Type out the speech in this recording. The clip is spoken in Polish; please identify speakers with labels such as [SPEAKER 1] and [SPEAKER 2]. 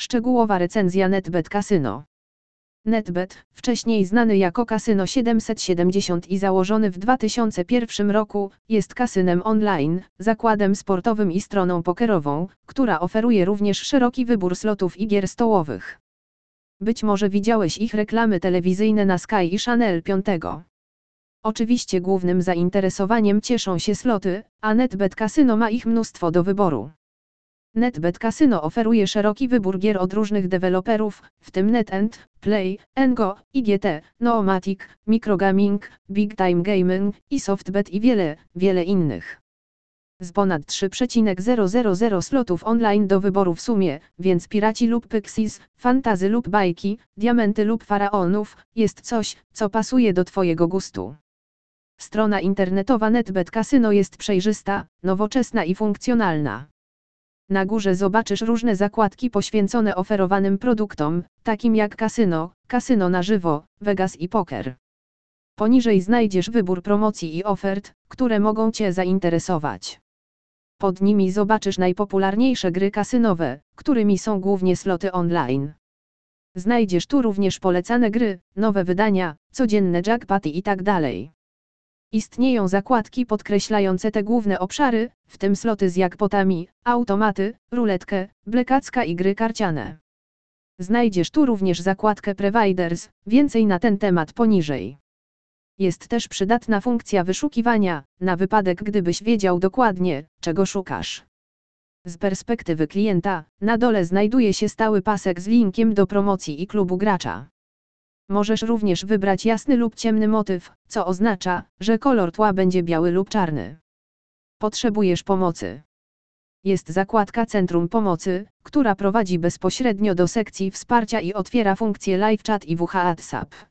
[SPEAKER 1] Szczegółowa recenzja NetBet Casino. NetBet, wcześniej znany jako Casino 770 i założony w 2001 roku, jest kasynem online, zakładem sportowym i stroną pokerową, która oferuje również szeroki wybór slotów i gier stołowych. Być może widziałeś ich reklamy telewizyjne na Sky i Channel 5. Oczywiście głównym zainteresowaniem cieszą się sloty, a NetBet Casino ma ich mnóstwo do wyboru. NetBet Casino oferuje szeroki wybór gier od różnych deweloperów, w tym NetEnt, Play, Engo, IGT, Noomatic, Microgaming, Big Time Gaming i SoftBet i wiele, wiele innych. Z ponad 3,000 slotów online do wyboru w sumie, więc piraci lub Pixies, fantazy lub bajki, diamenty lub faraonów, jest coś, co pasuje do Twojego gustu. Strona internetowa NetBet Casino jest przejrzysta, nowoczesna i funkcjonalna. Na górze zobaczysz różne zakładki poświęcone oferowanym produktom, takim jak kasyno, kasyno na żywo, Vegas i poker. Poniżej znajdziesz wybór promocji i ofert, które mogą Cię zainteresować. Pod nimi zobaczysz najpopularniejsze gry kasynowe, którymi są głównie sloty online. Znajdziesz tu również polecane gry, nowe wydania, codzienne jackpoty i tak. Istnieją zakładki podkreślające te główne obszary, w tym sloty z jackpotami, automaty, ruletkę, blekacka i gry karciane. Znajdziesz tu również zakładkę Providers, więcej na ten temat poniżej. Jest też przydatna funkcja wyszukiwania, na wypadek gdybyś wiedział dokładnie, czego szukasz. Z perspektywy klienta, na dole znajduje się stały pasek z linkiem do promocji i klubu gracza. Możesz również wybrać jasny lub ciemny motyw, co oznacza, że kolor tła będzie biały lub czarny. Potrzebujesz pomocy. Jest zakładka Centrum Pomocy, która prowadzi bezpośrednio do sekcji wsparcia i otwiera funkcję live chat i WhatsApp.